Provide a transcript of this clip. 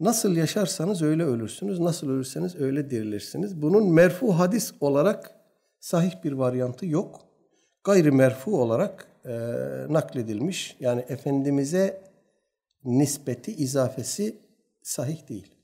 Nasıl yaşarsanız öyle ölürsünüz, nasıl ölürseniz öyle dirilirsiniz. Bunun merfu hadis olarak sahih bir varyantı yok. Gayri merfu olarak e, nakledilmiş. Yani Efendimiz'e nispeti, izafesi sahih değil.